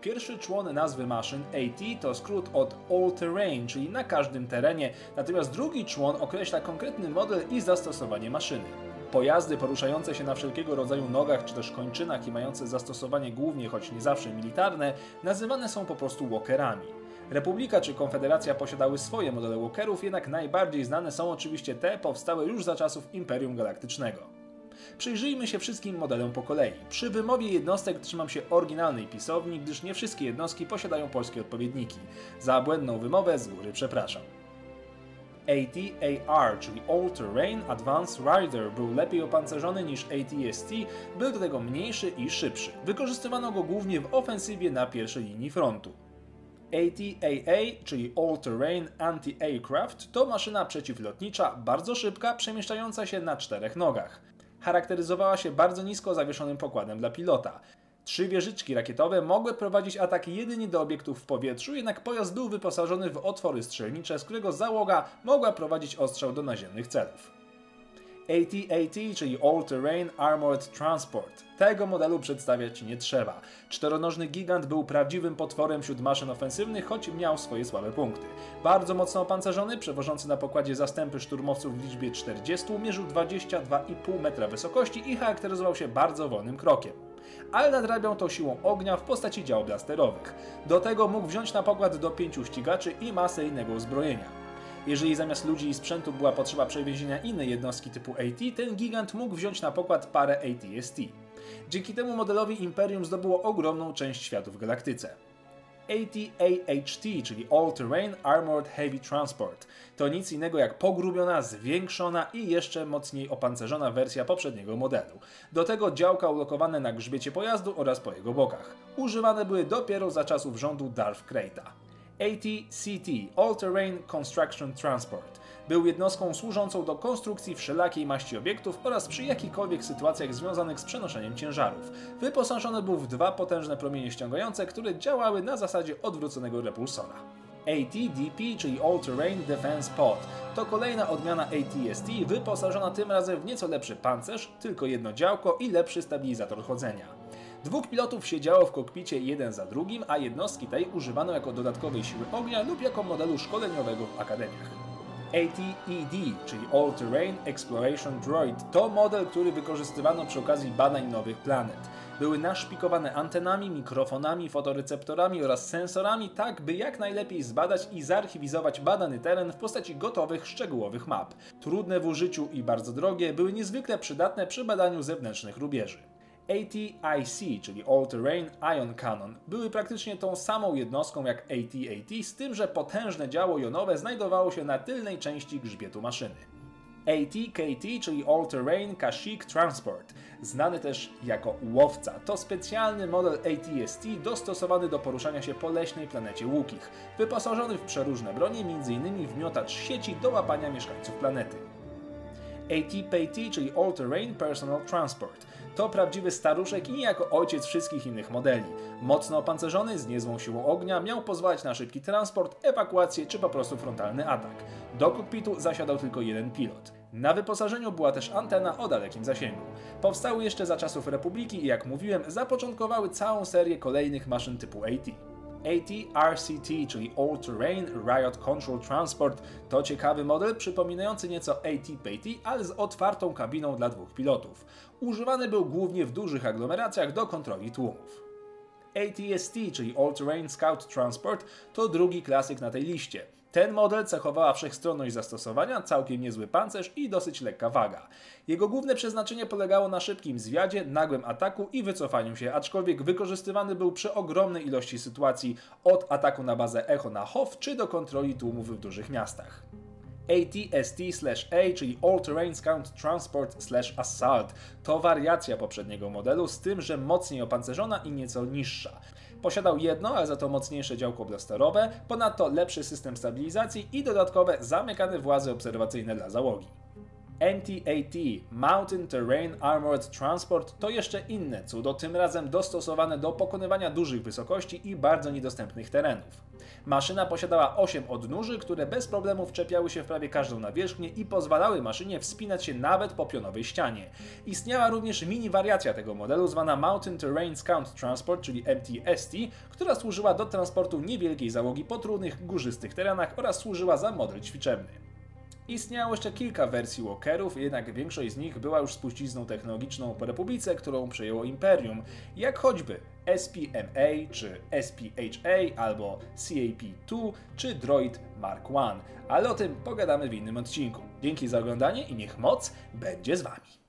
Pierwszy człon nazwy maszyn AT to skrót od All Terrain, czyli na każdym terenie, natomiast drugi człon określa konkretny model i zastosowanie maszyny. Pojazdy poruszające się na wszelkiego rodzaju nogach czy też kończynach i mające zastosowanie głównie, choć nie zawsze militarne, nazywane są po prostu walkerami. Republika czy Konfederacja posiadały swoje modele walkerów, jednak najbardziej znane są oczywiście te powstałe już za czasów Imperium Galaktycznego. Przyjrzyjmy się wszystkim modelom po kolei. Przy wymowie jednostek trzymam się oryginalnej pisowni, gdyż nie wszystkie jednostki posiadają polskie odpowiedniki. Za błędną wymowę z góry przepraszam. AT-AR, czyli All Terrain Advanced Rider, był lepiej opancerzony niż AT-ST, był do tego mniejszy i szybszy. Wykorzystywano go głównie w ofensywie na pierwszej linii frontu. AT-AA, czyli All Terrain Anti-Aircraft, to maszyna przeciwlotnicza, bardzo szybka, przemieszczająca się na czterech nogach charakteryzowała się bardzo nisko zawieszonym pokładem dla pilota. Trzy wieżyczki rakietowe mogły prowadzić ataki jedynie do obiektów w powietrzu, jednak pojazd był wyposażony w otwory strzelnicze, z którego załoga mogła prowadzić ostrzał do naziemnych celów. AT-AT, czyli All Terrain Armored Transport. Tego modelu przedstawiać nie trzeba. Czteronożny gigant był prawdziwym potworem wśród maszyn ofensywnych, choć miał swoje słabe punkty. Bardzo mocno opancerzony, przewożący na pokładzie zastępy szturmowców w liczbie 40, mierzył 22,5 metra wysokości i charakteryzował się bardzo wolnym krokiem ale nadrabiał to siłą ognia w postaci dział blasterowych. Do tego mógł wziąć na pokład do pięciu ścigaczy i masę innego uzbrojenia. Jeżeli zamiast ludzi i sprzętu była potrzeba przewiezienia innej jednostki typu AT, ten gigant mógł wziąć na pokład parę ATST. Dzięki temu modelowi Imperium zdobyło ogromną część światu w galaktyce. AT-AHT, czyli All Terrain Armored Heavy Transport. To nic innego jak pogrubiona, zwiększona i jeszcze mocniej opancerzona wersja poprzedniego modelu. Do tego działka ulokowane na grzbiecie pojazdu oraz po jego bokach. Używane były dopiero za czasów rządu Darth Krayta. AT-CT All Terrain Construction Transport był jednostką służącą do konstrukcji wszelakiej maści obiektów oraz przy jakichkolwiek sytuacjach związanych z przenoszeniem ciężarów. Wyposażony był w dwa potężne promienie ściągające, które działały na zasadzie odwróconego repulsora. ATDP, czyli All Terrain Defense Pod, to kolejna odmiana ATST wyposażona tym razem w nieco lepszy pancerz, tylko jedno działko i lepszy stabilizator chodzenia. Dwóch pilotów siedziało w kokpicie jeden za drugim, a jednostki tej używano jako dodatkowej siły ognia lub jako modelu szkoleniowego w akademiach. ATED, czyli All Terrain Exploration Droid, to model, który wykorzystywano przy okazji badań nowych planet. Były naszpikowane antenami, mikrofonami, fotoreceptorami oraz sensorami, tak by jak najlepiej zbadać i zarchiwizować badany teren w postaci gotowych, szczegółowych map. Trudne w użyciu i bardzo drogie, były niezwykle przydatne przy badaniu zewnętrznych rubieży. ATIC, czyli All Terrain Ion Cannon, były praktycznie tą samą jednostką jak AT-AT, z tym, że potężne działo jonowe znajdowało się na tylnej części grzbietu maszyny. AT-KT, czyli All Terrain Kashyyyk Transport, znany też jako łowca, to specjalny model ATST dostosowany do poruszania się po leśnej planecie Łukich, wyposażony w przeróżne bronie, m.in. w miotacz sieci do łapania mieszkańców planety. AT-PAT, czyli All Terrain Personal Transport. To prawdziwy staruszek i jako ojciec wszystkich innych modeli. Mocno opancerzony, z niezłą siłą ognia, miał pozwalać na szybki transport, ewakuację czy po prostu frontalny atak. Do kokpitu zasiadał tylko jeden pilot. Na wyposażeniu była też antena o dalekim zasięgu. Powstały jeszcze za czasów Republiki i jak mówiłem, zapoczątkowały całą serię kolejnych maszyn typu AT. AT-RCT, czyli All Terrain Riot Control Transport, to ciekawy model przypominający nieco AT-PAT, ale z otwartą kabiną dla dwóch pilotów. Używany był głównie w dużych aglomeracjach do kontroli tłumów. ATST, czyli All Terrain Scout Transport, to drugi klasyk na tej liście. Ten model cechowała wszechstronność zastosowania, całkiem niezły pancerz i dosyć lekka waga. Jego główne przeznaczenie polegało na szybkim zwiadzie, nagłym ataku i wycofaniu się, aczkolwiek wykorzystywany był przy ogromnej ilości sytuacji, od ataku na bazę Echo na Hof, czy do kontroli tłumów w dużych miastach. ATST/A, czyli All Terrain Scout Transport Assault. To wariacja poprzedniego modelu, z tym, że mocniej opancerzona i nieco niższa. Posiadał jedno, ale za to mocniejsze działko blasterowe, ponadto lepszy system stabilizacji i dodatkowe zamykane włazy obserwacyjne dla załogi. MTAT Mountain Terrain Armored Transport to jeszcze inne cudo, tym razem dostosowane do pokonywania dużych wysokości i bardzo niedostępnych terenów. Maszyna posiadała 8 odnóży, które bez problemu wczepiały się w prawie każdą nawierzchnię i pozwalały maszynie wspinać się nawet po pionowej ścianie. Istniała również mini wariacja tego modelu zwana Mountain Terrain Scout Transport, czyli MTST, która służyła do transportu niewielkiej załogi po trudnych górzystych terenach oraz służyła za model ćwiczebny. Istniało jeszcze kilka wersji Walkerów, jednak większość z nich była już spuścizną technologiczną po Republice, którą przejęło Imperium, jak choćby SPMA czy SPHA albo CAP-2 czy Droid Mark I, ale o tym pogadamy w innym odcinku. Dzięki za oglądanie i niech moc będzie z Wami.